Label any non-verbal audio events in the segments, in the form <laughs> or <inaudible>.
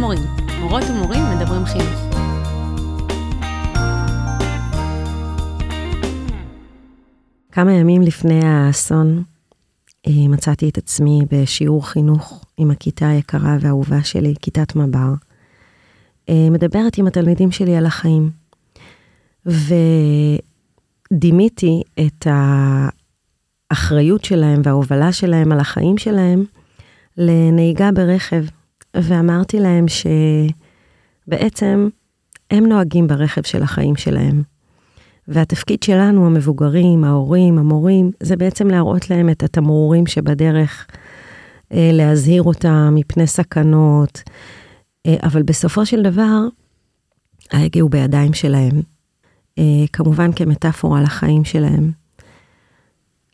המורים, מורות ומורים מדברים חינוך. כמה ימים לפני האסון אה, מצאתי את עצמי בשיעור חינוך עם הכיתה היקרה והאהובה שלי, כיתת מב"ר, אה, מדברת עם התלמידים שלי על החיים. ודימיתי את האחריות שלהם וההובלה שלהם על החיים שלהם לנהיגה ברכב, ואמרתי להם שבעצם הם נוהגים ברכב של החיים שלהם. והתפקיד שלנו, המבוגרים, ההורים, המורים, זה בעצם להראות להם את התמרורים שבדרך, אה, להזהיר אותם מפני סכנות, אה, אבל בסופו של דבר, ההגה הוא בידיים שלהם, אה, כמובן כמטאפורה לחיים שלהם.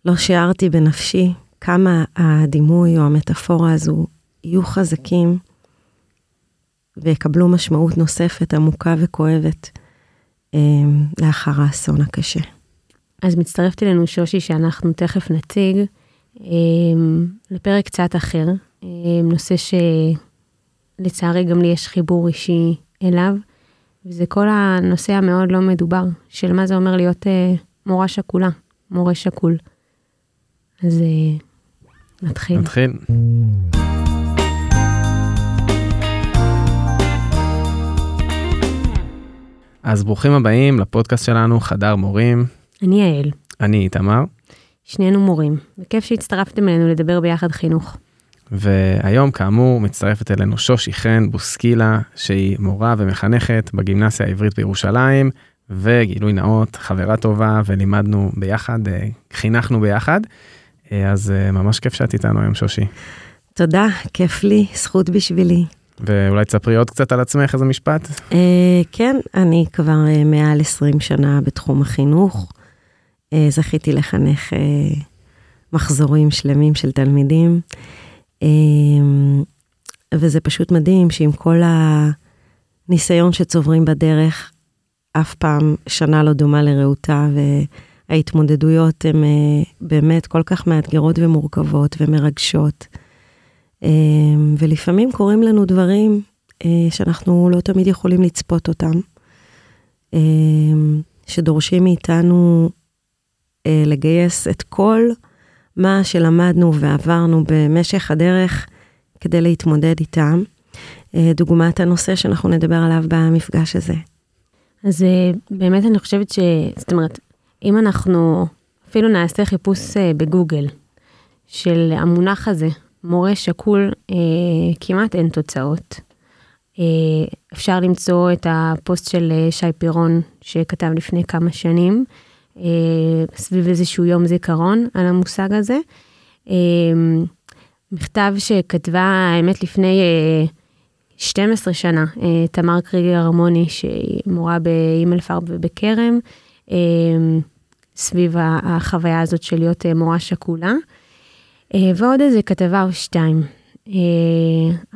לא שיערתי בנפשי כמה הדימוי או המטאפורה הזו יהיו חזקים ויקבלו משמעות נוספת עמוקה וכואבת לאחר האסון הקשה. אז מצטרפת אלינו שושי שאנחנו תכף נציג לפרק קצת אחר, נושא שלצערי גם לי יש חיבור אישי אליו, וזה כל הנושא המאוד לא מדובר של מה זה אומר להיות מורה שכולה, מורה שקול. אז נתחיל. נתחיל. אז ברוכים הבאים לפודקאסט שלנו, חדר מורים. אני יעל. אני איתמר. שנינו מורים, וכיף שהצטרפתם אלינו לדבר ביחד חינוך. והיום, כאמור, מצטרפת אלינו שושי חן בוסקילה, שהיא מורה ומחנכת בגימנסיה העברית בירושלים, וגילוי נאות, חברה טובה, ולימדנו ביחד, אה, חינכנו ביחד. אה, אז אה, ממש כיף שאת איתנו היום, שושי. תודה, כיף לי, זכות בשבילי. ואולי תספרי עוד קצת על עצמך, איזה משפט? אה, כן, אני כבר אה, מעל 20 שנה בתחום החינוך. אה, זכיתי לחנך מחזורים שלמים של תלמידים. וזה פשוט מדהים שעם כל הניסיון שצוברים בדרך, אף פעם שנה לא דומה לרעותה, וההתמודדויות הן באמת כל כך מאתגרות ומורכבות ומרגשות. ולפעמים קורים לנו דברים שאנחנו לא תמיד יכולים לצפות אותם, שדורשים מאיתנו לגייס את כל מה שלמדנו ועברנו במשך הדרך כדי להתמודד איתם. דוגמת הנושא שאנחנו נדבר עליו במפגש הזה. אז באמת אני חושבת ש... זאת אומרת, אם אנחנו אפילו נעשה חיפוש בגוגל של המונח הזה, מורה שקול, אה, כמעט אין תוצאות. אה, אפשר למצוא את הפוסט של אה, שי פירון שכתב לפני כמה שנים, אה, סביב איזשהו יום זיכרון על המושג הזה. אה, מכתב שכתבה, האמת, לפני אה, 12 שנה, אה, תמר קריגר הרמוני, שהיא מורה באימלפרב ובכרם, אה, סביב החוויה הזאת של להיות אה, מורה שקולה. ועוד איזה כתבה או שתיים.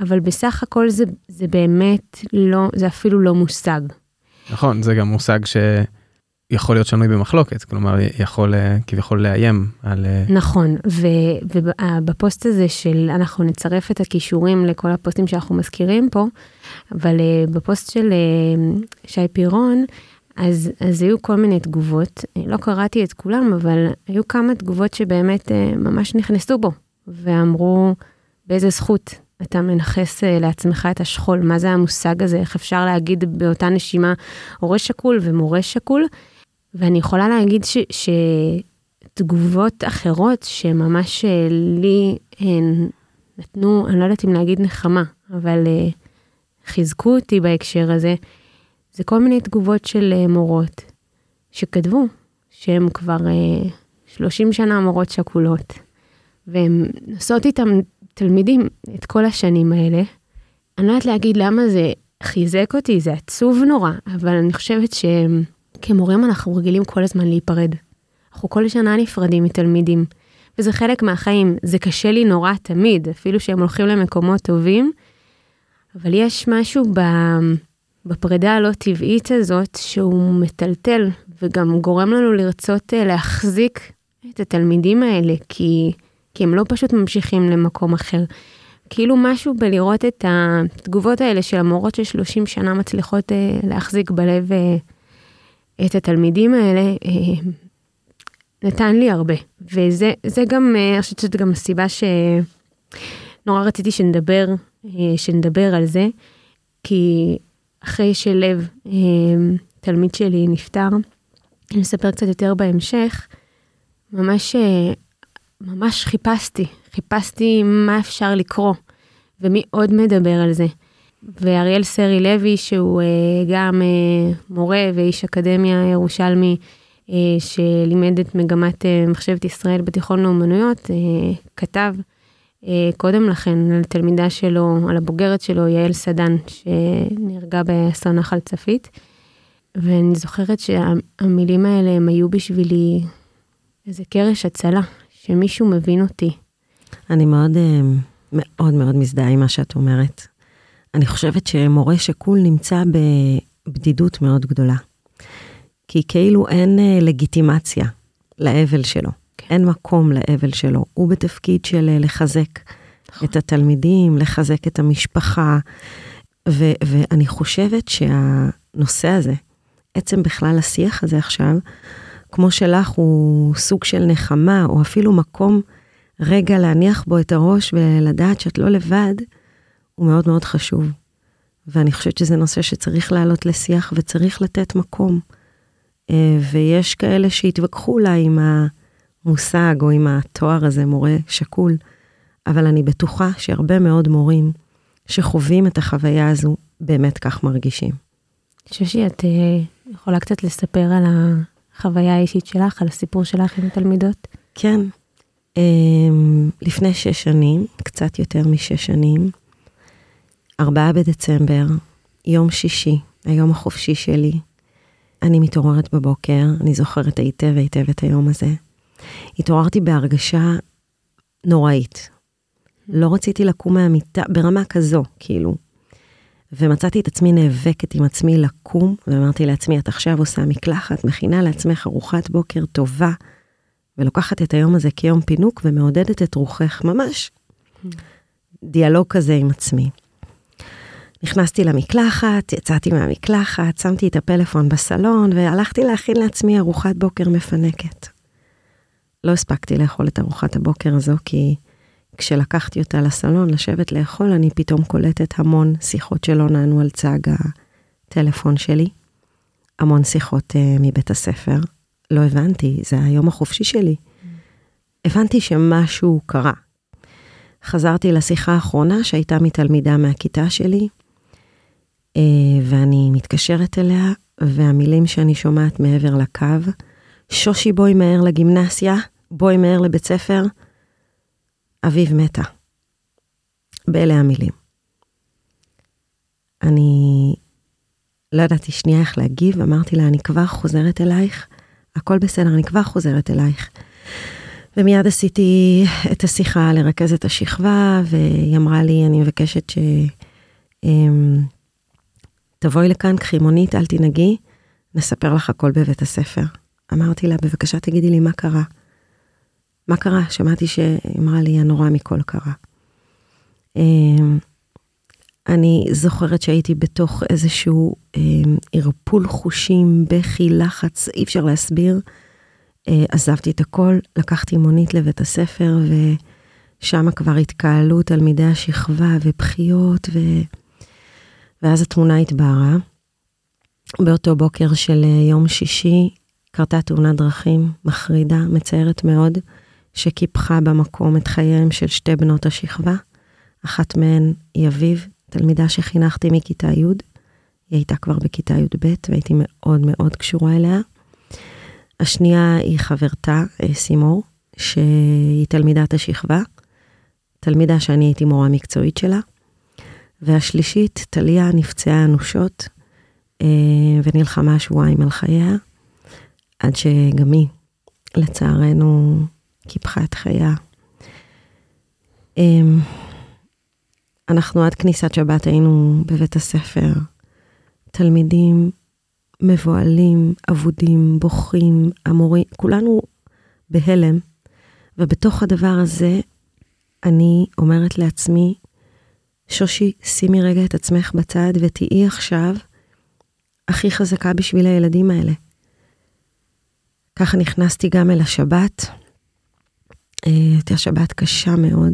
אבל בסך הכל זה, זה באמת לא, זה אפילו לא מושג. נכון, זה גם מושג שיכול להיות שנוי במחלוקת, כלומר יכול כביכול לאיים על... נכון, ו, ובפוסט הזה של, אנחנו נצרף את הכישורים לכל הפוסטים שאנחנו מזכירים פה, אבל בפוסט של שי פירון, אז, אז היו כל מיני תגובות, לא קראתי את כולם, אבל היו כמה תגובות שבאמת אה, ממש נכנסו בו, ואמרו, באיזה זכות אתה מנכס אה, לעצמך את השכול, מה זה המושג הזה, איך אפשר להגיד באותה נשימה הורה שקול ומורה שקול, ואני יכולה להגיד ש, שתגובות אחרות שממש אה, לי הן נתנו, אני לא יודעת אם להגיד נחמה, אבל חיזקו אותי בהקשר הזה, זה כל מיני תגובות של uh, מורות שכתבו שהן כבר uh, 30 שנה מורות שכולות, והן נושאות איתן תלמידים את כל השנים האלה. אני לא יודעת להגיד למה זה חיזק אותי, זה עצוב נורא, אבל אני חושבת שכמורים אנחנו רגילים כל הזמן להיפרד. אנחנו כל שנה נפרדים מתלמידים, וזה חלק מהחיים. זה קשה לי נורא תמיד, אפילו שהם הולכים למקומות טובים, אבל יש משהו ב... בפרידה הלא טבעית הזאת, שהוא מטלטל וגם גורם לנו לרצות אה, להחזיק את התלמידים האלה, כי, כי הם לא פשוט ממשיכים למקום אחר. כאילו משהו בלראות את התגובות האלה של המורות של 30 שנה מצליחות אה, להחזיק בלב אה, את התלמידים האלה, נתן לי הרבה. וזה גם, אני חושבת שזאת גם הסיבה שנורא רציתי שנדבר, שנדבר על זה, כי אחרי שלב, אה, תלמיד שלי, נפטר, אני אספר קצת יותר בהמשך, ממש, אה, ממש חיפשתי, חיפשתי מה אפשר לקרוא, ומי עוד מדבר על זה. ואריאל סרי לוי, שהוא uh, גם uh, מורה ואיש אקדמיה ירושלמי, שלימד את מגמת מחשבת ישראל בתיכון לאומנויות, כתב קודם לכן על תלמידה שלו, על הבוגרת שלו, יעל סדן, שנהרגה באסון נחל צפית. ואני זוכרת שהמילים האלה הם היו בשבילי איזה קרש הצלה, שמישהו מבין אותי. אני מאוד מאוד מאוד מזדהה עם מה שאת אומרת. אני חושבת שמורה שקול נמצא בבדידות מאוד גדולה. כי כאילו אין אה, לגיטימציה לאבל שלו. אין מקום לאבל שלו. הוא בתפקיד של אה, לחזק נכון. את התלמידים, לחזק את המשפחה, ו- ואני חושבת שהנושא הזה, עצם בכלל השיח הזה עכשיו, כמו שלך הוא סוג של נחמה, או אפילו מקום רגע להניח בו את הראש ולדעת שאת לא לבד, הוא מאוד מאוד חשוב. ואני חושבת שזה נושא שצריך לעלות לשיח וצריך לתת מקום. אה, ויש כאלה שהתווכחו אולי עם המושג או עם התואר הזה, מורה שקול, אבל אני בטוחה שהרבה מאוד מורים שחווים את החוויה הזו, באמת כך מרגישים. שושי, את אה, יכולה קצת לספר על החוויה האישית שלך, על הסיפור שלך עם תלמידות? כן. אה, לפני שש שנים, קצת יותר משש שנים, ארבעה בדצמבר, יום שישי, היום החופשי שלי. אני מתעוררת בבוקר, אני זוכרת היטב היטב את היום הזה. התעוררתי בהרגשה נוראית. לא רציתי לקום מהמיטה, ברמה כזו, כאילו. ומצאתי את עצמי נאבקת עם עצמי לקום, ואמרתי לעצמי, את עכשיו עושה מקלחת, מכינה לעצמך ארוחת בוקר טובה, ולוקחת את היום הזה כיום פינוק ומעודדת את רוחך, ממש. דיאלוג כזה עם עצמי. נכנסתי למקלחת, יצאתי מהמקלחת, שמתי את הפלאפון בסלון והלכתי להכין לעצמי ארוחת בוקר מפנקת. לא הספקתי לאכול את ארוחת הבוקר הזו, כי כשלקחתי אותה לסלון לשבת לאכול, אני פתאום קולטת המון שיחות שלא נענו על צג הטלפון שלי. המון שיחות uh, מבית הספר. לא הבנתי, זה היום החופשי שלי. הבנתי שמשהו קרה. חזרתי לשיחה האחרונה שהייתה מתלמידה מהכיתה שלי, אה, ואני מתקשרת אליה, והמילים שאני שומעת מעבר לקו, שושי בואי מהר לגימנסיה, בואי מהר לבית ספר, אביב מתה. באלה המילים. אני לא ידעתי שנייה איך להגיב, אמרתי לה, אני כבר חוזרת אלייך, הכל בסדר, אני כבר חוזרת אלייך. ומיד עשיתי את השיחה לרכז את השכבה, והיא אמרה לי, אני מבקשת ש... אמ, תבואי לכאן, קחי מונית, אל תנהגי, נספר לך הכל בבית הספר. אמרתי לה, בבקשה תגידי לי מה קרה. מה קרה? שמעתי שהיא אמרה לי, הנורא מכל קרה. אמ, אני זוכרת שהייתי בתוך איזשהו אמ, ערפול חושים, בכי, לחץ, אי אפשר להסביר. אה, עזבתי את הכל, לקחתי מונית לבית הספר, ושם כבר התקהלו תלמידי השכבה ובכיות, ו... ואז התמונה התבהרה. באותו בוקר של אה, יום שישי קרתה תאונת דרכים מחרידה, מצערת מאוד, שקיפחה במקום את חייהם של שתי בנות השכבה. אחת מהן היא אביב, תלמידה שחינכתי מכיתה י', היא הייתה כבר בכיתה י"ב והייתי מאוד מאוד קשורה אליה. השנייה היא חברתה, אה, סימור, שהיא תלמידת השכבה, תלמידה שאני הייתי מורה מקצועית שלה. והשלישית, טליה נפצעה אנושות אה, ונלחמה שבועיים על חייה, עד שגם היא, לצערנו, קיפחה את חייה. אה, אנחנו עד כניסת שבת היינו בבית הספר, תלמידים מבוהלים, אבודים, בוכים, המורים, כולנו בהלם. ובתוך הדבר הזה, אני אומרת לעצמי, שושי, שימי רגע את עצמך בצד ותהיי עכשיו הכי חזקה בשביל הילדים האלה. ככה נכנסתי גם אל השבת. אה, הייתה שבת קשה מאוד,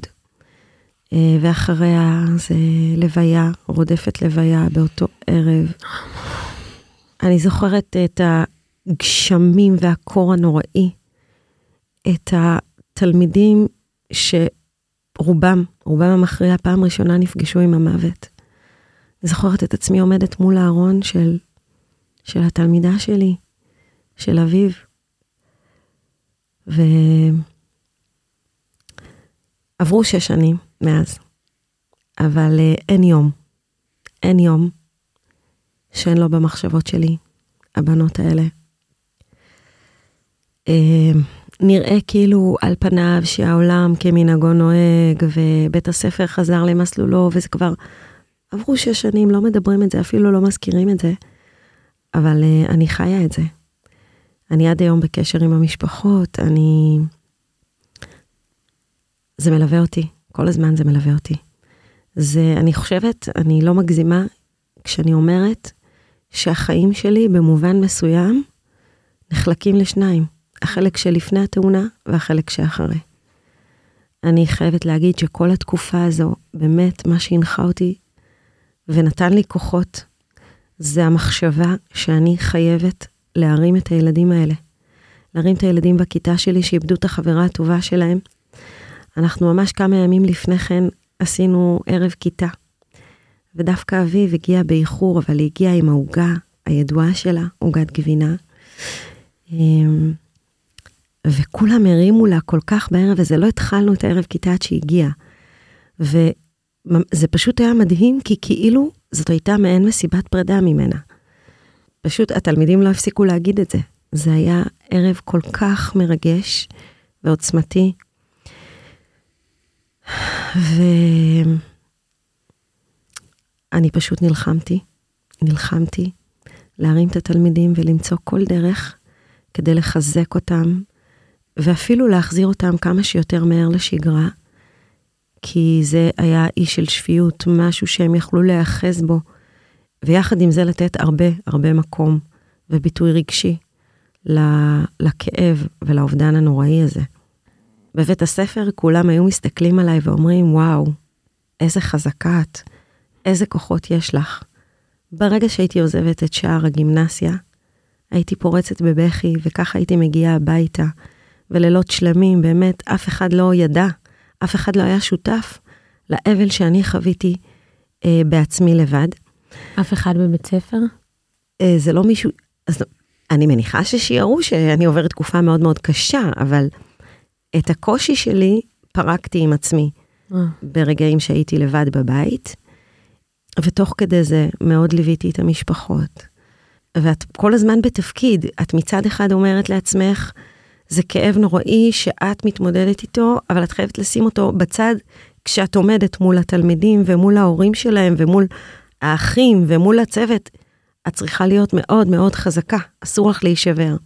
אה, ואחריה זה לוויה, רודפת לוויה באותו ערב. אני זוכרת את הגשמים והקור הנוראי, את התלמידים שרובם, רובם המכריע, פעם ראשונה נפגשו עם המוות. אני זוכרת את עצמי עומדת מול הארון של, של התלמידה שלי, של אביב. ועברו שש שנים מאז, אבל uh, אין יום, אין יום שאין לו במחשבות שלי, הבנות האלה. Uh, נראה כאילו על פניו שהעולם כמנהגו נוהג, ובית הספר חזר למסלולו, וזה כבר... עברו שש שנים, לא מדברים את זה, אפילו לא מזכירים את זה, אבל uh, אני חיה את זה. אני עד היום בקשר עם המשפחות, אני... זה מלווה אותי, כל הזמן זה מלווה אותי. זה, אני חושבת, אני לא מגזימה כשאני אומרת שהחיים שלי במובן מסוים נחלקים לשניים, החלק שלפני התאונה והחלק שאחרי. אני חייבת להגיד שכל התקופה הזו, באמת, מה שהנחה אותי ונתן לי כוחות, זה המחשבה שאני חייבת להרים את הילדים האלה. להרים את הילדים בכיתה שלי שאיבדו את החברה הטובה שלהם. אנחנו ממש כמה ימים לפני כן עשינו ערב כיתה. ודווקא אביב הגיע באיחור, אבל היא הגיעה עם העוגה הידועה שלה, עוגת גבינה. אמ, וכולם הרימו לה כל כך בערב, וזה לא התחלנו את הערב כיתה עד שהיא הגיעה. וזה פשוט היה מדהים, כי כאילו זאת הייתה מעין מסיבת פרידה ממנה. פשוט התלמידים לא הפסיקו להגיד את זה. זה היה ערב כל כך מרגש ועוצמתי. ואני פשוט נלחמתי, נלחמתי להרים את התלמידים ולמצוא כל דרך כדי לחזק אותם, ואפילו להחזיר אותם כמה שיותר מהר לשגרה, כי זה היה אי של שפיות, משהו שהם יכלו להיאחז בו. ויחד עם זה לתת הרבה הרבה מקום וביטוי רגשי לכאב ולאובדן הנוראי הזה. בבית הספר כולם היו מסתכלים עליי ואומרים, וואו, איזה חזקה את, איזה כוחות יש לך. ברגע שהייתי עוזבת את שער הגימנסיה, הייתי פורצת בבכי, וככה הייתי מגיעה הביתה, ולילות שלמים, באמת, אף אחד לא ידע, אף אחד לא היה שותף לאבל שאני חוויתי אה, בעצמי לבד. אף אחד בבית ספר? אה, זה לא מישהו, אז אני מניחה ששיערו שאני עוברת תקופה מאוד מאוד קשה, אבל את הקושי שלי פרקתי עם עצמי אה. ברגעים שהייתי לבד בבית, ותוך כדי זה מאוד ליוויתי את המשפחות. ואת כל הזמן בתפקיד, את מצד אחד אומרת לעצמך, זה כאב נוראי שאת מתמודדת איתו, אבל את חייבת לשים אותו בצד כשאת עומדת מול התלמידים ומול ההורים שלהם ומול האחים ומול הצוות, את צריכה להיות מאוד מאוד חזקה, אסור לך להישבר.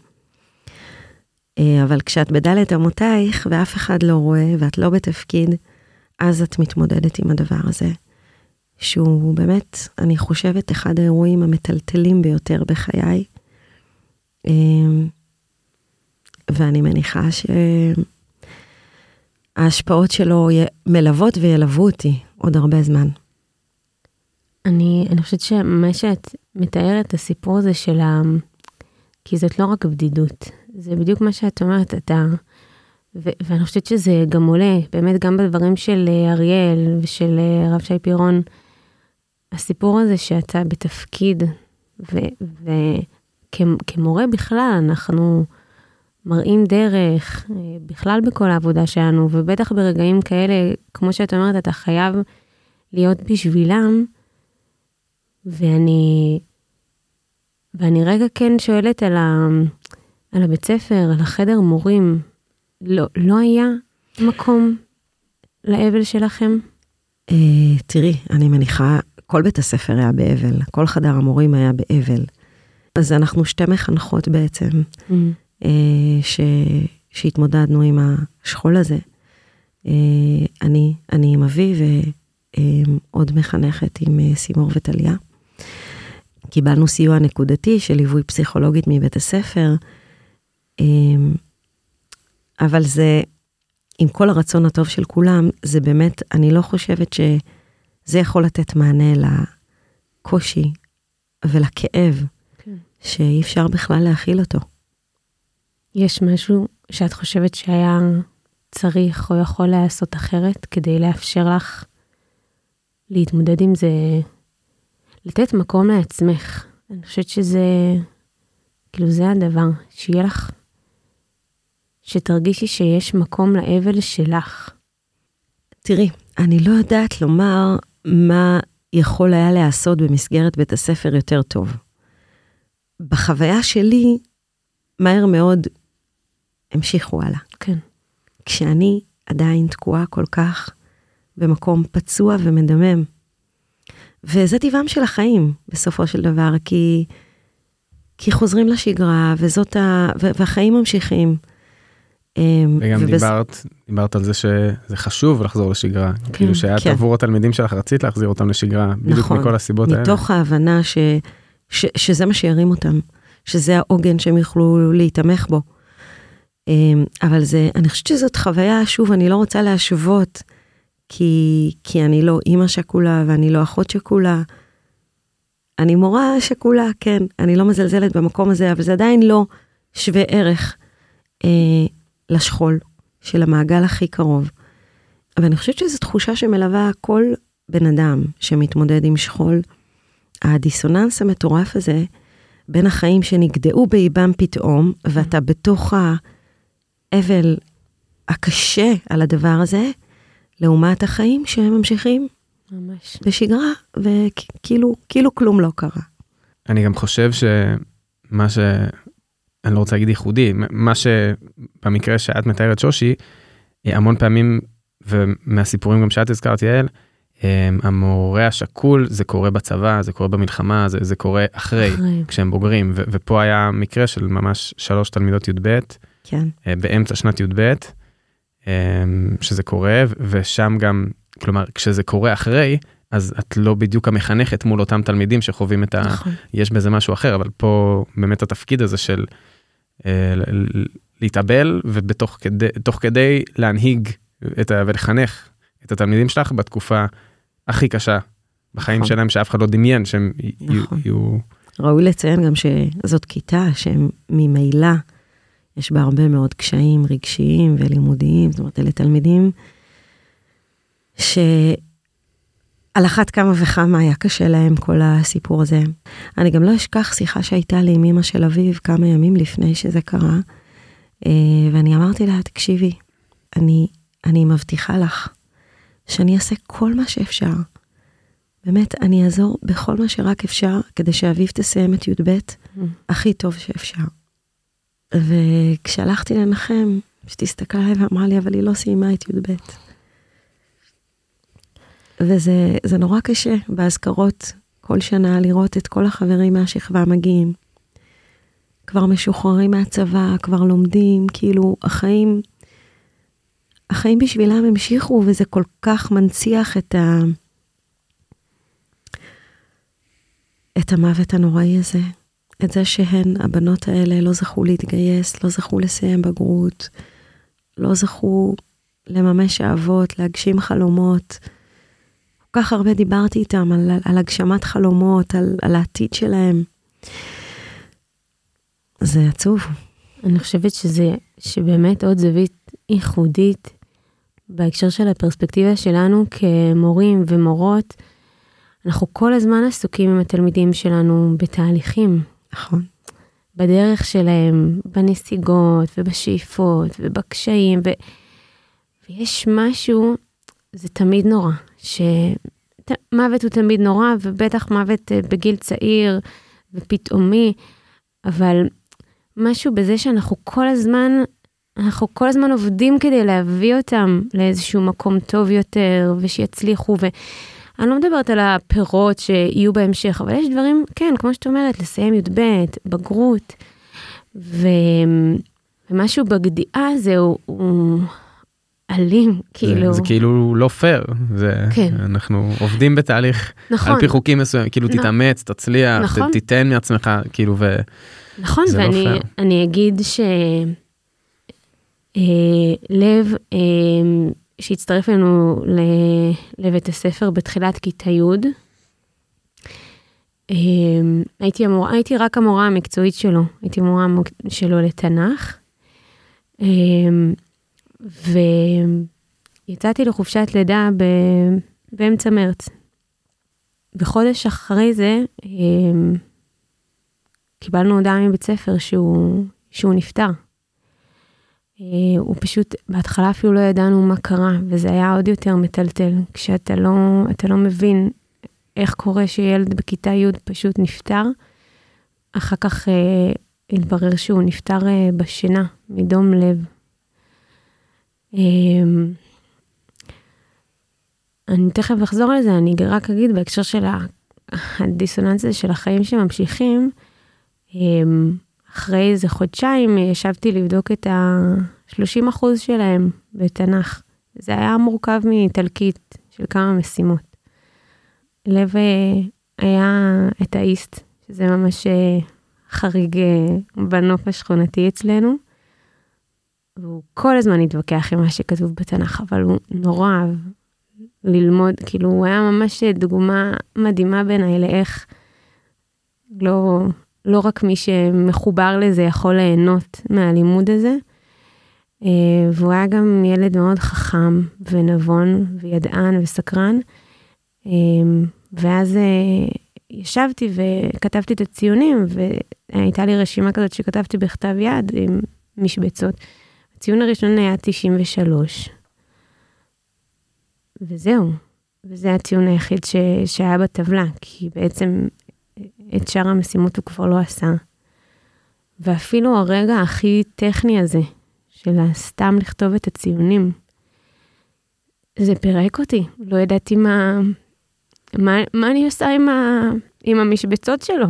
אה, אבל כשאת בדלת אמותייך ואף אחד לא רואה ואת לא בתפקיד, אז את מתמודדת עם הדבר הזה, שהוא באמת, אני חושבת, אחד האירועים המטלטלים ביותר בחיי. אה, ואני מניחה שההשפעות שלו מלוות וילוו אותי עוד הרבה זמן. אני, אני חושבת שמה שאת מתארת, הסיפור הזה של ה... כי זאת לא רק בדידות, זה בדיוק מה שאת אומרת, אתה... ו- ואני חושבת שזה גם עולה, באמת גם בדברים של אה, אריאל ושל אה, הרב שי פירון, הסיפור הזה שאתה בתפקיד, וכמורה ו- בכלל, אנחנו מראים דרך, אה, בכלל בכל העבודה שלנו, ובטח ברגעים כאלה, כמו שאת אומרת, אתה חייב להיות בשבילם. ואני, ואני רגע כן שואלת על, ה, על הבית ספר, על החדר מורים. לא, לא היה מקום לאבל שלכם? Uh, תראי, אני מניחה, כל בית הספר היה באבל, כל חדר המורים היה באבל. אז אנחנו שתי מחנכות בעצם, mm. uh, ש, שהתמודדנו עם השכול הזה. Uh, אני, אני עם אבי ועוד עוד מחנכת עם סימור וטליה. קיבלנו סיוע נקודתי של ליווי פסיכולוגית מבית הספר, אמ, אבל זה, עם כל הרצון הטוב של כולם, זה באמת, אני לא חושבת שזה יכול לתת מענה לקושי ולכאב, כן. שאי אפשר בכלל להכיל אותו. יש משהו שאת חושבת שהיה צריך או יכול להיעשות אחרת כדי לאפשר לך להתמודד עם זה, לתת מקום לעצמך. אני חושבת שזה, כאילו זה הדבר, שיהיה לך, שתרגישי שיש מקום לאבל שלך. תראי, אני לא יודעת לומר מה יכול היה להיעשות במסגרת בית הספר יותר טוב. בחוויה שלי, מהר מאוד המשיכו הלאה. כן. כשאני עדיין תקועה כל כך במקום פצוע ומדמם. וזה טבעם של החיים, בסופו של דבר, כי, כי חוזרים לשגרה, וזאת ה... והחיים ממשיכים. אמ, וגם ובס... דיברת, דיברת על זה שזה חשוב לחזור לשגרה. כן, כאילו שאת כן. עבור התלמידים שלך רצית להחזיר אותם לשגרה, בדיוק נכון, מכל הסיבות מתוך האלה. מתוך ההבנה ש, ש, שזה מה שירים אותם, שזה העוגן שהם יוכלו להיתמך בו. אמ, אבל זה, אני חושבת שזאת חוויה, שוב, אני לא רוצה להשוות, כי, כי אני לא אימא שכולה ואני לא אחות שכולה. אני מורה שכולה, כן, אני לא מזלזלת במקום הזה, אבל זה עדיין לא שווה ערך אה, לשכול של המעגל הכי קרוב. אבל אני חושבת שזו תחושה שמלווה כל בן אדם שמתמודד עם שכול. הדיסוננס המטורף הזה בין החיים שנגדעו באיבם פתאום, ואתה בתוך. האבל הקשה על הדבר הזה, לעומת החיים שהם ממשיכים ממש. בשגרה, וכאילו כאילו כלום לא קרה. אני גם חושב שמה ש... אני לא רוצה להגיד ייחודי, מה שבמקרה שאת מתארת שושי, המון פעמים, ומהסיפורים גם שאת הזכרת יעל, המורה השכול זה קורה בצבא, זה קורה במלחמה, זה, זה קורה אחרי, אחרי. כשהם בוגרים, ו- ופה היה מקרה של ממש שלוש תלמידות י"ב, כן. אה, באמצע שנת י"ב, אה, שזה קורה, ושם גם, כלומר, כשזה קורה אחרי, אז את לא בדיוק המחנכת מול אותם תלמידים שחווים את ה... נכון. יש בזה משהו אחר, אבל פה באמת התפקיד הזה של אה, להתאבל, ובתוך כדי, כדי להנהיג את ה... ולחנך את התלמידים שלך בתקופה הכי קשה בחיים נכון. שלהם, שאף אחד לא דמיין שהם נכון. יהיו... ראוי לציין גם שזאת כיתה שהם ממילא יש בה הרבה מאוד קשיים רגשיים ולימודיים, זאת אומרת, אלה תלמידים שעל אחת כמה וכמה היה קשה להם כל הסיפור הזה. אני גם לא אשכח שיחה שהייתה לי עם אמא של אביב כמה ימים לפני שזה קרה, אה, ואני אמרתי לה, תקשיבי, אני, אני מבטיחה לך שאני אעשה כל מה שאפשר. באמת, אני אעזור בכל מה שרק אפשר כדי שאביב תסיים את י"ב mm. הכי טוב שאפשר. וכשהלכתי לנחם, פשוט הסתכלה עליי ואמרה לי, אבל היא לא סיימה את י"ב. וזה נורא קשה באזכרות כל שנה לראות את כל החברים מהשכבה מגיעים. כבר משוחררים מהצבא, כבר לומדים, כאילו החיים, החיים בשבילם המשיכו, וזה כל כך מנציח את ה... את המוות הנוראי הזה. את זה שהן, הבנות האלה, לא זכו להתגייס, לא זכו לסיים בגרות, לא זכו לממש אהבות, להגשים חלומות. כל כך הרבה דיברתי איתם על, על הגשמת חלומות, על, על העתיד שלהם. זה עצוב. אני חושבת שזה, שבאמת עוד זווית ייחודית בהקשר של הפרספקטיבה שלנו כמורים ומורות, אנחנו כל הזמן עסוקים עם התלמידים שלנו בתהליכים. נכון. בדרך שלהם, בנסיגות ובשאיפות ובקשיים, ו... ויש משהו, זה תמיד נורא, שמוות הוא תמיד נורא, ובטח מוות אה, בגיל צעיר ופתאומי, אבל משהו בזה שאנחנו כל הזמן, אנחנו כל הזמן עובדים כדי להביא אותם לאיזשהו מקום טוב יותר, ושיצליחו, ו... אני לא מדברת על הפירות שיהיו בהמשך, אבל יש דברים, כן, כמו שאת אומרת, לסיים י"ב, בגרות, ו... ומשהו בגדיעה הזה הוא, הוא... אלים, כאילו. זה, זה כאילו לא פייר, זה, כן. אנחנו עובדים בתהליך, נכון, על פי חוקים מסוימים, כאילו נ- תתאמץ, תצליח, נכון. ת- תיתן מעצמך, כאילו, ו... נכון, זה לא ואני פייר. אני אגיד ש... אה, לב, אה, שהצטרף אלינו לבית הספר בתחילת כיתה י', אה, הייתי, המור, הייתי רק המורה המקצועית שלו, הייתי מורה שלו לתנ"ך, אה, ויצאתי לחופשת לידה ב, באמצע מרץ. וחודש אחרי זה, אה, קיבלנו הודעה מבית ספר שהוא, שהוא נפטר. אה, הוא פשוט, בהתחלה אפילו לא ידענו מה קרה, וזה היה עוד יותר מטלטל, כשאתה לא, לא מבין איך קורה שילד בכיתה י' פשוט נפטר. אחר כך אה, התברר שהוא נפטר אה, בשינה, מדום לב. אה, אני תכף אחזור לזה, אני רק אגיד בהקשר של הדיסוננס הזה של החיים שממשיכים, אמ, אחרי איזה חודשיים ישבתי לבדוק את ה-30 אחוז שלהם בתנ"ך. זה היה מורכב מתלקית של כמה משימות. לב אה, היה את האיסט, שזה ממש אה, חריג אה, בנוף השכונתי אצלנו. והוא כל הזמן התווכח עם מה שכתוב בתנ"ך, אבל הוא נורא אהב ללמוד, כאילו הוא היה ממש דוגמה מדהימה בעיניי לאיך לא, לא רק מי שמחובר לזה יכול ליהנות מהלימוד הזה. אה, והוא היה גם ילד מאוד חכם ונבון וידען וסקרן. אה, ואז אה, ישבתי וכתבתי את הציונים, והייתה לי רשימה כזאת שכתבתי בכתב יד עם משבצות. הציון הראשון היה 93. וזהו, וזה הציון היחיד ש... שהיה בטבלה, כי בעצם את שאר המשימות הוא כבר לא עשה. ואפילו הרגע הכי טכני הזה, של סתם לכתוב את הציונים, זה פירק אותי. לא ידעתי מה, מה, מה אני עושה עם, ה, עם המשבצות שלו.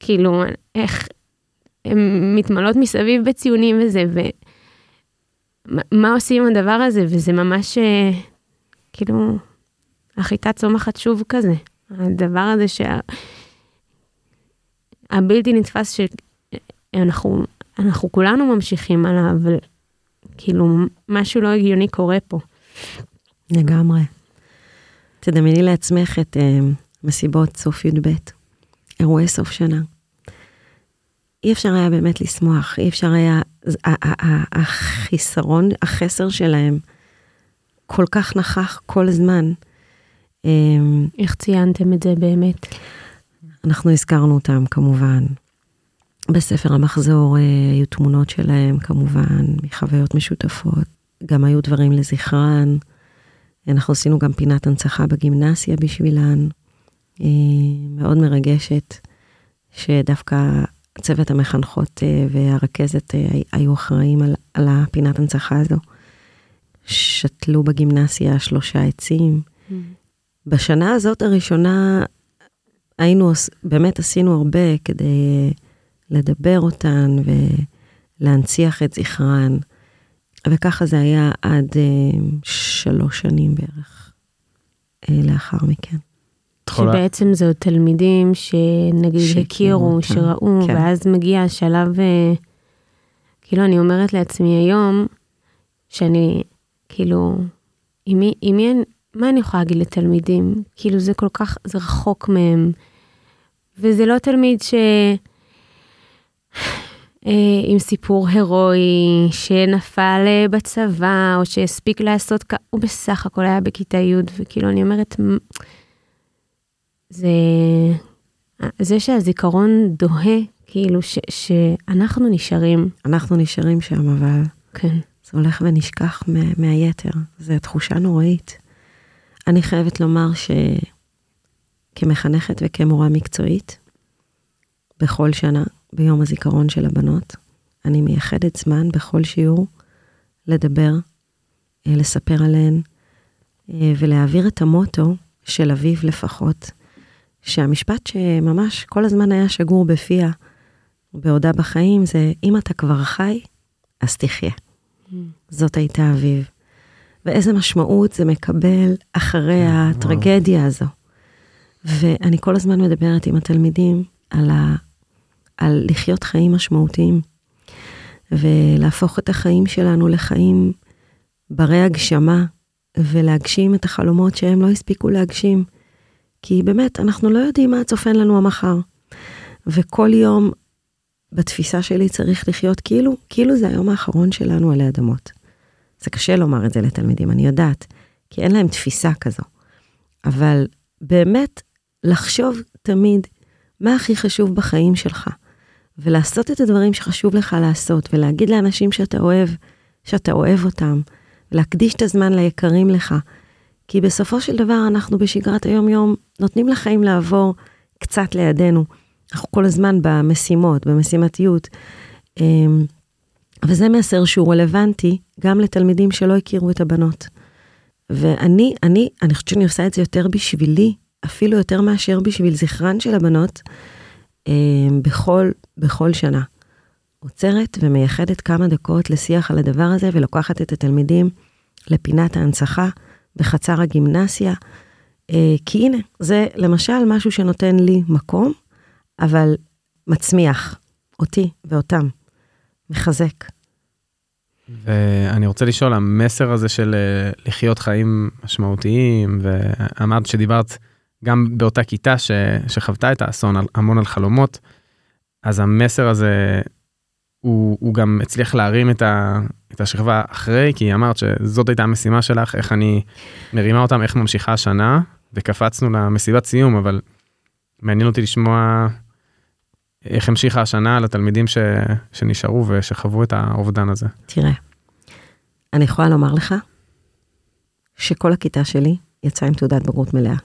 כאילו, איך הן מתמלאות מסביב בציונים וזה, ומה מה עושים עם הדבר הזה, וזה ממש, אה, כאילו, החיטה צומחת שוב כזה. הדבר הזה שה... הבלתי נתפס שאנחנו אנחנו כולנו ממשיכים עליו, אבל כאילו משהו לא הגיוני קורה פה. לגמרי. תדמייני לעצמך את uh, מסיבות סוף י"ב, אירועי סוף שנה. אי אפשר היה באמת לשמוח, אי אפשר היה, החיסרון, החסר שלהם כל כך נכח כל הזמן. אמ, איך ציינתם את זה באמת? אנחנו הזכרנו אותם כמובן. בספר המחזור אה, היו תמונות שלהם כמובן, מחוויות משותפות. גם היו דברים לזכרן. אנחנו עשינו גם פינת הנצחה בגימנסיה בשבילן. אה, מאוד מרגשת, שדווקא צוות המחנכות אה, והרכזת היו אחראים על, על הפינת הנצחה הזו. שתלו בגימנסיה שלושה עצים. בשנה הזאת הראשונה היינו, באמת עשינו הרבה כדי לדבר אותן ולהנציח את זכרן, וככה זה היה עד uh, שלוש שנים בערך uh, לאחר מכן. שבעצם זה עוד תלמידים שנגיד הכירו, אותם, שראו, כן. ואז מגיע השלב, אה, כאילו אני אומרת לעצמי היום, שאני, כאילו, עם מי, עם מי, אני- מה אני יכולה להגיד לתלמידים? כאילו זה כל כך, זה רחוק מהם. וזה לא תלמיד ש... אה, עם סיפור הירואי, שנפל אה, בצבא, או שהספיק לעשות, כ- הוא בסך הכל היה בכיתה י', וכאילו אני אומרת, "מ- זה, זה שהזיכרון דוהה, כאילו ש, שאנחנו נשארים, אנחנו נשארים שם, אבל כן, זה הולך ונשכח מה, מהיתר. זו תחושה נוראית. אני חייבת לומר שכמחנכת וכמורה מקצועית, בכל שנה, ביום הזיכרון של הבנות, אני מייחדת זמן בכל שיעור לדבר, אה, לספר עליהן אה, ולהעביר את המוטו של אביו לפחות, שהמשפט שממש כל הזמן היה שגור בפיה בעודה בחיים זה, אם אתה כבר חי, אז תחיה. זאת הייתה אביב. ואיזה משמעות זה מקבל אחרי הטרגדיה הזו. ואני כל הזמן מדברת עם התלמידים על, ה, על לחיות חיים משמעותיים, ולהפוך את החיים שלנו לחיים ברי הגשמה, ולהגשים את החלומות שהם לא הספיקו להגשים. כי באמת, אנחנו לא יודעים מה צופן לנו המחר. וכל יום בתפיסה שלי צריך לחיות כאילו, כאילו זה היום האחרון שלנו עלי אדמות. זה קשה לומר את זה לתלמידים, אני יודעת, כי אין להם תפיסה כזו. אבל באמת, לחשוב תמיד מה הכי חשוב בחיים שלך, ולעשות את הדברים שחשוב לך לעשות, ולהגיד לאנשים שאתה אוהב, שאתה אוהב אותם, להקדיש את הזמן ליקרים לך. כי בסופו של דבר אנחנו בשגרת היום-יום נותנים לחיים לעבור קצת לידינו. אנחנו כל הזמן במשימות, במשימתיות. וזה מסר שהוא רלוונטי גם לתלמידים שלא הכירו את הבנות. ואני, אני, אני חושבת שאני עושה את זה יותר בשבילי, אפילו יותר מאשר בשביל זכרן של הבנות, אמ, בכל, בכל שנה. עוצרת ומייחדת כמה דקות לשיח על הדבר הזה ולוקחת את התלמידים לפינת ההנצחה בחצר הגימנסיה. אה, כי הנה, זה למשל משהו שנותן לי מקום, אבל מצמיח אותי ואותם, מחזק. ואני רוצה לשאול, המסר הזה של אה, לחיות חיים משמעותיים, ואמרת שדיברת גם באותה כיתה ש, שחוותה את האסון המון על חלומות, אז המסר הזה, הוא, הוא גם הצליח להרים את, ה, את השכבה אחרי, כי אמרת שזאת הייתה המשימה שלך, איך אני מרימה אותם, איך ממשיכה השנה, וקפצנו למסיבת סיום, אבל מעניין אותי לשמוע איך המשיכה השנה לתלמידים ש, שנשארו ושחוו את האובדן הזה. תראה, אני יכולה לומר לך שכל הכיתה שלי יצאה עם תעודת בגרות מלאה,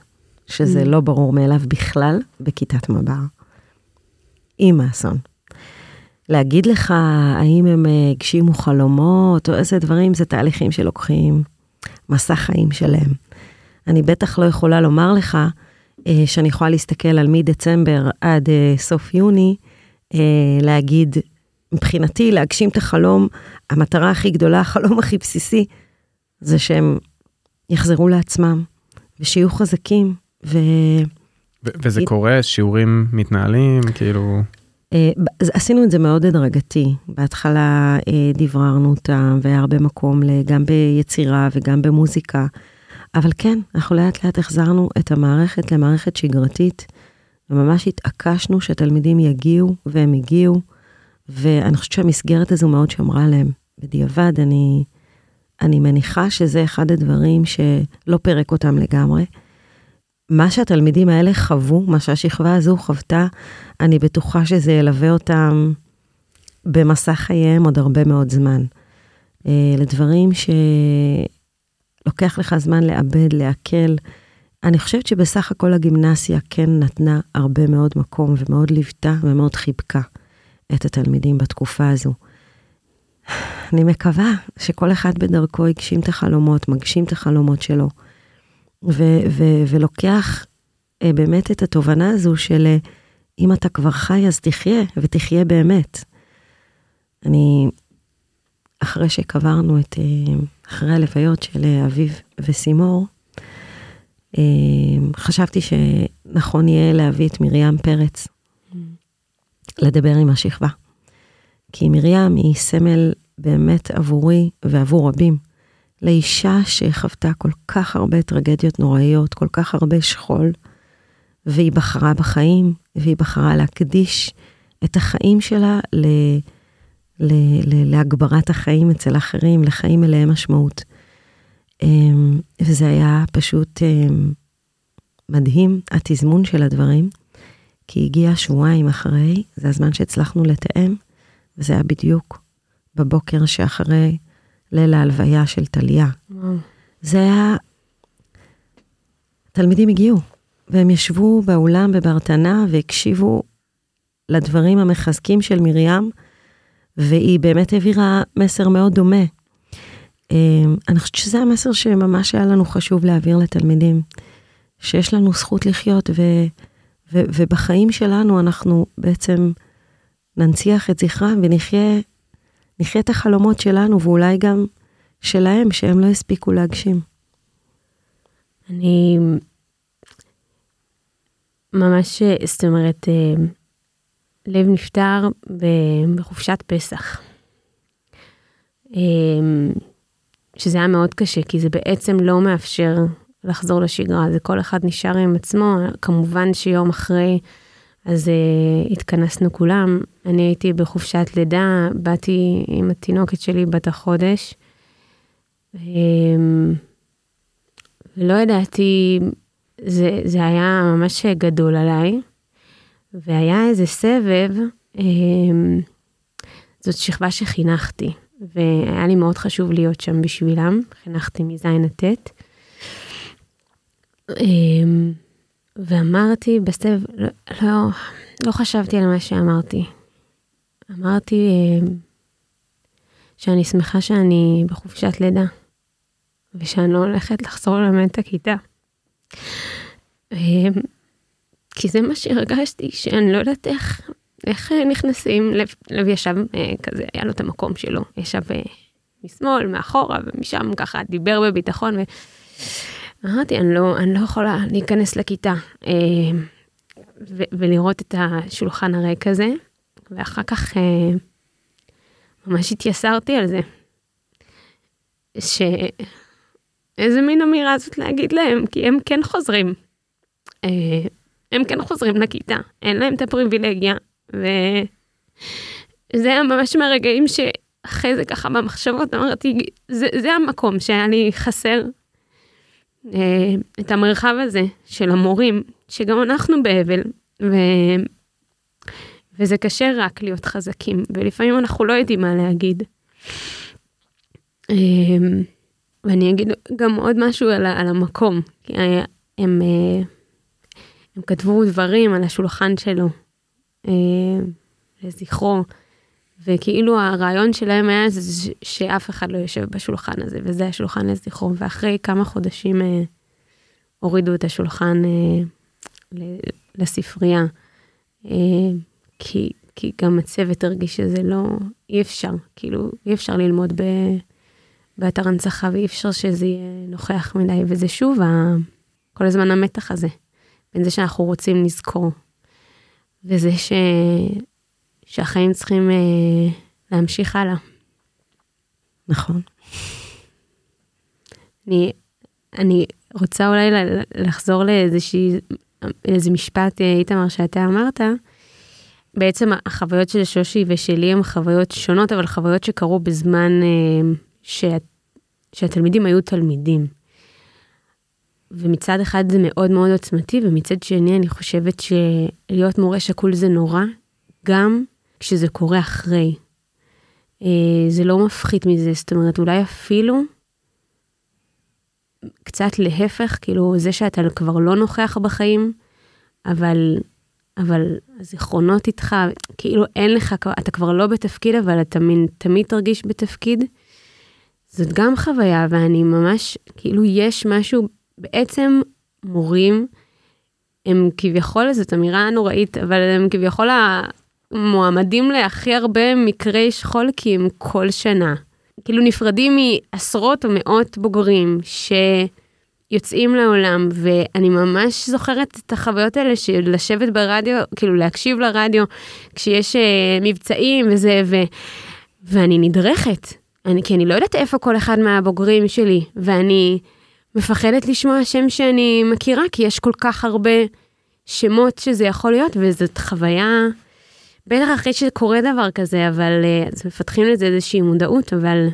שזה mm. לא ברור מאליו בכלל בכיתת מב"ר. עם האסון. להגיד לך האם הם אה, הגשימו חלומות או איזה דברים, זה תהליכים שלוקחים מסע חיים שלם. אני בטח לא יכולה לומר לך שאני יכולה להסתכל על מדצמבר עד אה, סוף יוני, אה, להגיד, מבחינתי, להגשים את החלום, המטרה הכי גדולה, החלום הכי בסיסי, זה שהם יחזרו לעצמם, ושיהיו חזקים, ו... וזה קורה, שיעורים מתנהלים, כאילו... עשינו את זה מאוד הדרגתי. בהתחלה דבררנו אותם, והיה הרבה מקום גם ביצירה וגם במוזיקה. אבל כן, אנחנו לאט לאט החזרנו את המערכת למערכת שגרתית, וממש התעקשנו שהתלמידים יגיעו, והם הגיעו, ואני חושבת שהמסגרת הזו מאוד שמרה עליהם. בדיעבד, אני, אני מניחה שזה אחד הדברים שלא פירק אותם לגמרי. מה שהתלמידים האלה חוו, מה שהשכבה הזו חוותה, אני בטוחה שזה ילווה אותם במסע חייהם עוד הרבה מאוד זמן. אה, לדברים ש... לוקח לך זמן לעבד, לעכל. אני חושבת שבסך הכל הגימנסיה כן נתנה הרבה מאוד מקום ומאוד ליוותה ומאוד חיבקה את התלמידים בתקופה הזו. אני מקווה שכל אחד בדרכו הגשים את החלומות, מגשים את החלומות שלו, ו- ו- ולוקח אה, באמת את התובנה הזו של אה, אם אתה כבר חי אז תחיה, ותחיה באמת. אני אחרי שקברנו את, אה, אחרי הלוויות של אה, אביב וסימור, אה, חשבתי שנכון יהיה להביא את מרים פרץ לדבר עם השכבה. כי מרים היא סמל באמת עבורי ועבור רבים, לאישה שחוותה כל כך הרבה טרגדיות נוראיות, כל כך הרבה שכול, והיא בחרה בחיים, והיא בחרה להקדיש את החיים שלה ל... להגברת החיים אצל אחרים, לחיים מלאי משמעות. אמ, וזה היה פשוט אמ, מדהים, התזמון של הדברים, כי הגיע שבועיים אחרי, זה הזמן שהצלחנו לתאם, וזה היה בדיוק בבוקר שאחרי ליל ההלוויה של טליה. זה היה... תלמידים הגיעו, והם ישבו באולם בברטנה והקשיבו לדברים המחזקים של מרים, והיא באמת העבירה מסר מאוד דומה. אמ, אני חושבת שזה המסר שממש היה לנו חשוב להעביר לתלמידים, שיש לנו זכות לחיות, ו, ו, ובחיים שלנו אנחנו בעצם ננציח את זכרם ונחיה נחיה את החלומות שלנו, ואולי גם שלהם, שהם לא הספיקו להגשים. אני ממש, זאת אומרת, אה, לב נפטר בחופשת פסח. אה, שזה היה מאוד קשה, כי זה בעצם לא מאפשר לחזור לשגרה, זה כל אחד נשאר עם עצמו, כמובן שיום אחרי, אז uh, התכנסנו כולם, אני הייתי בחופשת לידה, באתי עם התינוקת שלי בת החודש, um, לא ידעתי, זה, זה היה ממש גדול עליי, והיה איזה סבב, um, זאת שכבה שחינכתי, והיה לי מאוד חשוב להיות שם בשבילם, חינכתי מז' עד ט'. אמ, ואמרתי בסבב, לא, לא, לא חשבתי על מה שאמרתי. אמרתי אמ, שאני שמחה שאני בחופשת לידה, ושאני לא הולכת לחזור ללמד את הכיתה. כי זה מה שהרגשתי, שאני לא יודעת איך, איך נכנסים, לב, לב ישב אה, כזה, היה לו את המקום שלו, ישב אה, משמאל, מאחורה, ומשם ככה דיבר בביטחון. ו... אמרתי, אני לא, אני לא יכולה להיכנס לכיתה אה, ו- ולראות את השולחן הריק הזה, ואחר כך אה, ממש התייסרתי על זה. שאיזה מין אמירה זאת להגיד להם, כי הם כן חוזרים. אה, הם כן חוזרים לכיתה, אין להם את הפריבילגיה, וזה היה ממש מהרגעים שאחרי זה ככה במחשבות אמרתי, זה, זה המקום שהיה לי חסר אה, את המרחב הזה של המורים, שגם אנחנו באבל, ו... וזה קשה רק להיות חזקים, ולפעמים אנחנו לא יודעים מה להגיד. אה, ואני אגיד גם עוד משהו על, על המקום, כי הם, אה, הם כתבו דברים על השולחן שלו, לזכרו. וכאילו הרעיון שלהם היה זה שאף אחד לא יושב בשולחן הזה, וזה השולחן לזכרו, ואחרי כמה חודשים אה, הורידו את השולחן אה, לספרייה, אה, כי, כי גם הצוות הרגיש שזה לא, אי אפשר, כאילו, אי אפשר ללמוד ב, באתר הנצחה, ואי אפשר שזה יהיה נוכח מדי, וזה שוב ה, כל הזמן המתח הזה, בין זה שאנחנו רוצים לזכור, וזה ש... שהחיים צריכים אה, להמשיך הלאה. נכון. אני, אני רוצה אולי לחזור לאיזושהי, איזה משפט, אה, איתמר, שאתה אמרת. בעצם החוויות של שושי ושלי הן חוויות שונות, אבל חוויות שקרו בזמן אה, ש, שהתלמידים היו תלמידים. ומצד אחד זה מאוד מאוד עוצמתי, ומצד שני אני חושבת שלהיות מורה שקול זה נורא, גם כשזה קורה אחרי. אה, זה לא מפחית מזה, זאת אומרת, אולי אפילו קצת להפך, כאילו זה שאתה כבר לא נוכח בחיים, אבל, אבל הזיכרונות איתך, כאילו אין לך, אתה כבר לא בתפקיד, אבל אתה מין, תמיד תרגיש בתפקיד. זאת גם חוויה, ואני ממש, כאילו יש משהו, בעצם מורים, הם כביכול, זאת אמירה נוראית, אבל הם כביכול מועמדים להכי הרבה מקרי שכול כי הם כל שנה. כאילו נפרדים מעשרות או מאות בוגרים שיוצאים לעולם, ואני ממש זוכרת את החוויות האלה של לשבת ברדיו, כאילו להקשיב לרדיו כשיש uh, מבצעים וזה, ו... ואני נדרכת, אני, כי אני לא יודעת איפה כל אחד מהבוגרים שלי, ואני מפחדת לשמוע שם שאני מכירה, כי יש כל כך הרבה שמות שזה יכול להיות, וזאת חוויה בטח אחרי שקורה דבר כזה, אבל אה, אז מפתחים לזה איזושהי מודעות, אבל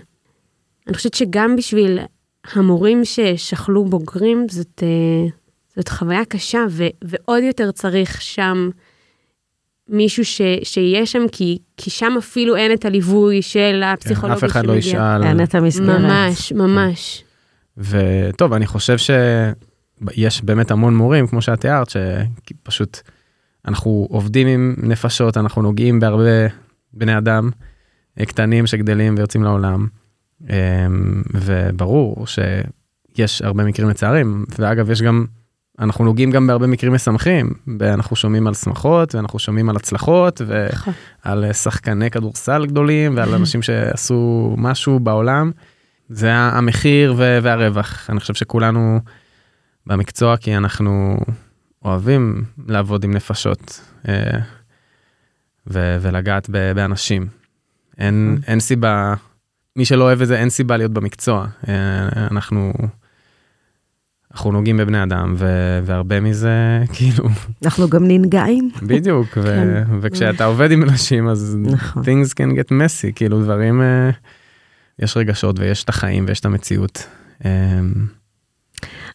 אני חושבת שגם בשביל המורים ששכלו בוגרים, זאת, אה, זאת חוויה קשה, ו, ועוד יותר צריך שם מישהו ש, שיהיה שם, כי, כי שם אפילו אין את הליווי של הפסיכולוגי כן, אף אחד לא ישאל. אין את המסגרת. ממש, ממש. וטוב, אני חושב שיש באמת המון מורים, כמו שאת תיארת, שפשוט... אנחנו עובדים עם נפשות, אנחנו נוגעים בהרבה בני אדם אה, קטנים שגדלים ויוצאים לעולם. אמ, וברור שיש הרבה מקרים מצערים, ואגב, יש גם אנחנו נוגעים גם בהרבה מקרים משמחים, אנחנו שומעים על שמחות ואנחנו שומעים על הצלחות נכון. ועל אה, שחקני כדורסל גדולים ועל אנשים שעשו משהו בעולם. זה המחיר ו- והרווח, אני חושב שכולנו במקצוע כי אנחנו אוהבים לעבוד עם נפשות אה, ו- ולגעת ב- באנשים. אין, אין סיבה, מי שלא אוהב את זה אין סיבה להיות במקצוע. אה, אנחנו... אנחנו נוגעים בבני אדם ו- והרבה מזה <laughs> כאילו אנחנו גם ננגעים. בדיוק ו- כן. וכשאתה עובד עם אנשים אז נכון. things can get messy כאילו דברים אה, יש רגשות ויש את החיים ויש את המציאות. אה,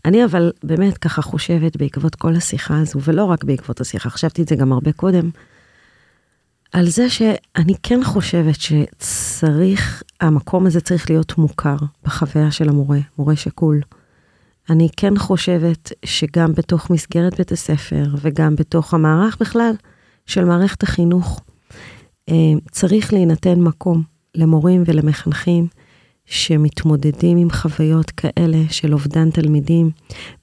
אני אבל באמת ככה חושבת בעקבות כל השיחה הזו, ולא רק בעקבות השיחה, חשבתי את זה גם הרבה קודם, על זה שאני כן חושבת שצריך, המקום הזה צריך להיות מוכר בחוויה של המורה, מורה שקול. אני כן חושבת שגם בתוך מסגרת בית הספר וגם בתוך המערך בכלל של מערכת החינוך, אה, צריך להינתן מקום למורים ולמחנכים שמתמודדים עם חוויות כאלה של אובדן תלמידים,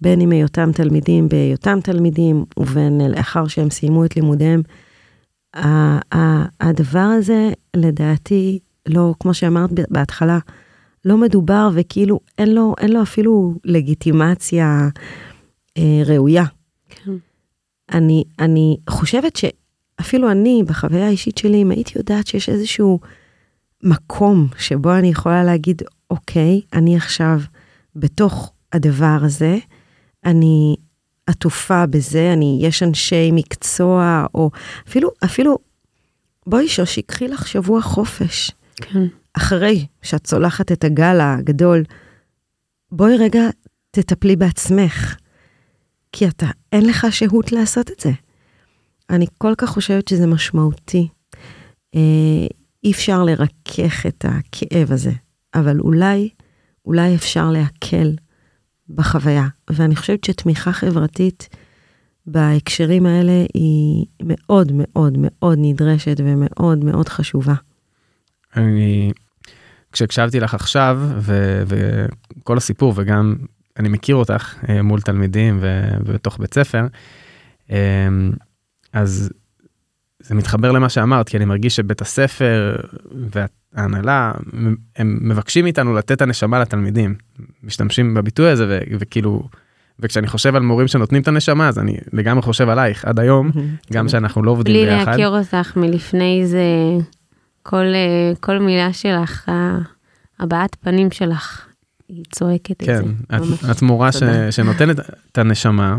בין אם היותם תלמידים בהיותם תלמידים ובין לאחר שהם סיימו את לימודיהם. הדבר הזה, לדעתי, לא, כמו שאמרת בהתחלה, לא מדובר וכאילו אין לו, אין לו אפילו לגיטימציה אה, ראויה. כן. אני, אני חושבת שאפילו אני, בחוויה האישית שלי, אם הייתי יודעת שיש איזשהו מקום שבו אני יכולה להגיד, אוקיי, אני עכשיו בתוך הדבר הזה, אני עטופה בזה, אני, יש אנשי מקצוע, או אפילו, אפילו, בואי שושי, קחי לך שבוע חופש. כן. אחרי שאת צולחת את הגל הגדול, בואי רגע תטפלי בעצמך, כי אתה, אין לך שהות לעשות את זה. אני כל כך חושבת שזה משמעותי. אה, אי אפשר לרכך את הכאב הזה, אבל אולי, אולי אפשר להקל בחוויה. ואני חושבת שתמיכה חברתית בהקשרים האלה היא מאוד מאוד מאוד נדרשת ומאוד מאוד חשובה. אני כשהקשבתי לך עכשיו ו- וכל הסיפור וגם אני מכיר אותך אה, מול תלמידים ובתוך בית ספר אה, אז זה מתחבר למה שאמרת כי אני מרגיש שבית הספר וההנהלה הם מבקשים מאיתנו לתת את הנשמה לתלמידים משתמשים בביטוי הזה ו- וכאילו וכשאני חושב על מורים שנותנים את הנשמה אז אני לגמרי חושב עלייך עד היום גם שאנחנו לא עובדים בלי ביחד. להכיר אותך מלפני זה, כל, אה, כל מילה שלך, הבעת פנים שלך, היא צועקת את כן, זה. את, ממש. את מורה ש. שנותנת את הנשמה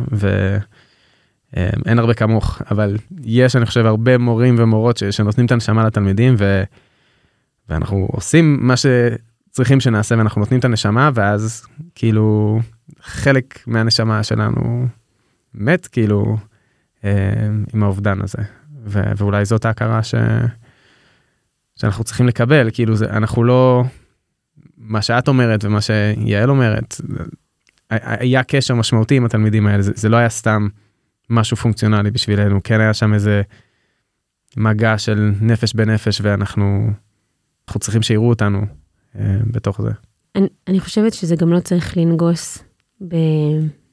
ואין הרבה כמוך, אבל יש אני חושב הרבה מורים ומורות ש, שנותנים את הנשמה לתלמידים ו, ואנחנו עושים מה שצריכים שנעשה ואנחנו נותנים את הנשמה ואז כאילו חלק מהנשמה שלנו מת כאילו אה, עם האובדן הזה ו, ואולי זאת ההכרה ש, שאנחנו צריכים לקבל כאילו זה אנחנו לא. מה שאת אומרת ומה שיעל אומרת, היה קשר משמעותי עם התלמידים האלה, זה, זה לא היה סתם משהו פונקציונלי בשבילנו, כן היה שם איזה מגע של נפש בנפש ואנחנו אנחנו צריכים שיראו אותנו אה, בתוך זה. אני, אני חושבת שזה גם לא צריך לנגוס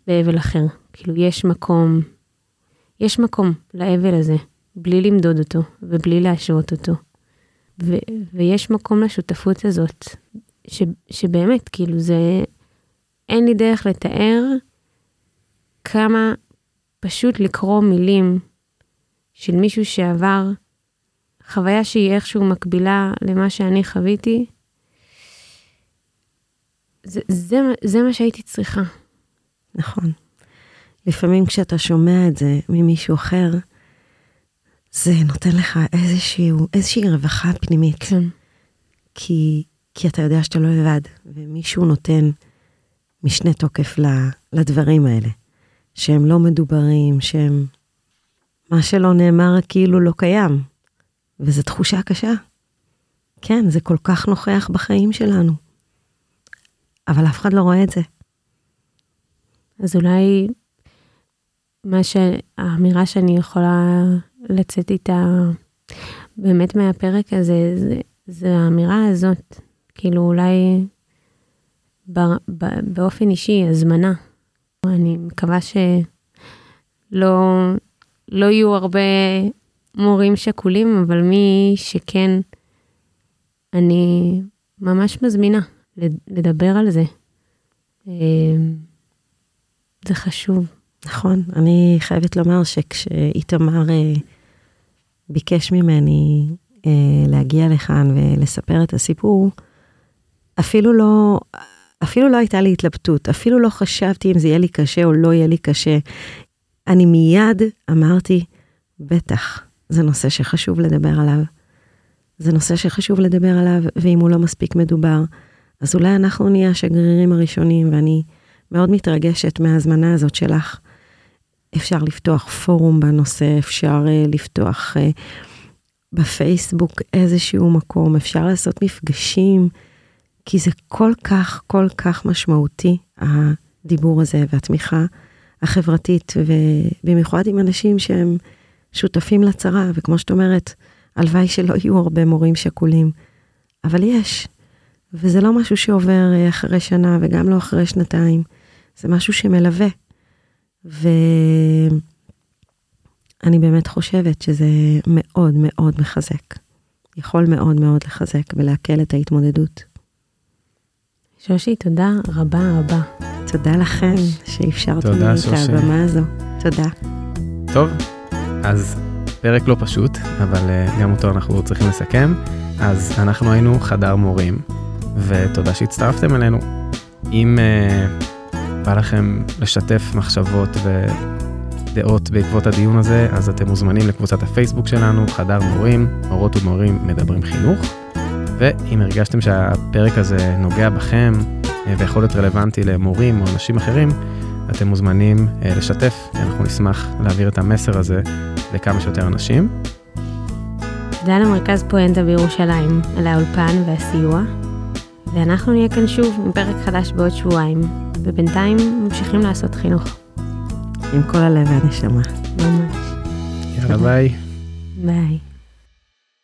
באבל אחר. כאילו, יש מקום, יש מקום לאבל הזה, בלי למדוד אותו ובלי להשוות אותו. ו, ויש מקום לשותפות הזאת, ש, שבאמת, כאילו, זה, אין לי דרך לתאר כמה פשוט לקרוא מילים של מישהו שעבר חוויה שהיא איכשהו מקבילה למה שאני חוויתי, זה, זה, זה מה שהייתי צריכה. נכון. לפעמים כשאתה שומע את זה ממישהו אחר, זה נותן לך איזשהו, איזושהי רווחה פנימית. כן. כי, כי אתה יודע שאתה לא לבד, ומישהו נותן משנה תוקף לדברים האלה, שהם לא מדוברים, שהם... מה שלא נאמר כאילו לא קיים, וזו תחושה קשה. כן, זה כל כך נוכח בחיים שלנו, אבל אף אחד לא רואה את זה. אז אולי מה שהאמירה שאני יכולה לצאת איתה באמת מהפרק הזה, זה, זה האמירה הזאת. כאילו אולי ב, ב, באופן אישי, הזמנה. אני מקווה ש, לא, יהיו הרבה מורים שכולים, אבל מי שכן, אני ממש מזמינה לדבר על זה. אה, זה חשוב. נכון, אני חייבת לומר שכשאיתמר אה, ביקש ממני אה, להגיע לכאן ולספר את הסיפור, אפילו לא, אפילו לא הייתה לי התלבטות, אפילו לא חשבתי אם זה יהיה לי קשה או לא יהיה לי קשה. אני מיד אמרתי, בטח, זה נושא שחשוב לדבר עליו. זה נושא שחשוב לדבר עליו, ואם הוא לא מספיק מדובר, אז אולי אנחנו נהיה השגרירים הראשונים, ואני מאוד מתרגשת מההזמנה הזאת שלך. אפשר לפתוח פורום בנושא, אפשר uh, לפתוח uh, בפייסבוק איזשהו מקום, אפשר לעשות מפגשים, כי זה כל כך, כל כך משמעותי, הדיבור הזה והתמיכה החברתית, ובמיוחד עם אנשים שהם שותפים לצרה, וכמו שאת אומרת, הלוואי שלא יהיו הרבה מורים שכולים, אבל יש, וזה לא משהו שעובר אה, אחרי שנה וגם לא אחרי שנתיים, זה משהו שמלווה. ואני באמת חושבת שזה מאוד מאוד מחזק. יכול מאוד מאוד לחזק ולהקל את ההתמודדות. שושי, תודה רבה רבה. תודה לכם שאפשרתם לי את הבמה הזו. תודה. טוב, אז פרק לא פשוט, אבל uh, גם אותו אנחנו צריכים לסכם. אז אנחנו היינו חדר מורים, ותודה שהצטרפתם אלינו. אם uh, בא לכם לשתף מחשבות ודעות בעקבות הדיון הזה, אז אתם מוזמנים לקבוצת הפייסבוק שלנו, חדר מורים, מורות ומורים מדברים חינוך. ואם הרגשתם שהפרק הזה נוגע בכם uh, ויכול להיות רלוונטי למורים או אנשים אחרים, אתם מוזמנים uh, לשתף, אנחנו נשמח להעביר את המסר הזה לכמה שיותר אנשים. תודה למרכז פואנטה בירושלים על האולפן והסיוע, ואנחנו נהיה כאן שוב עם פרק חדש בעוד שבועיים, ובינתיים ממשיכים לעשות חינוך. עם כל הלב והנשמה. ממש. יאללה ביי. ביי.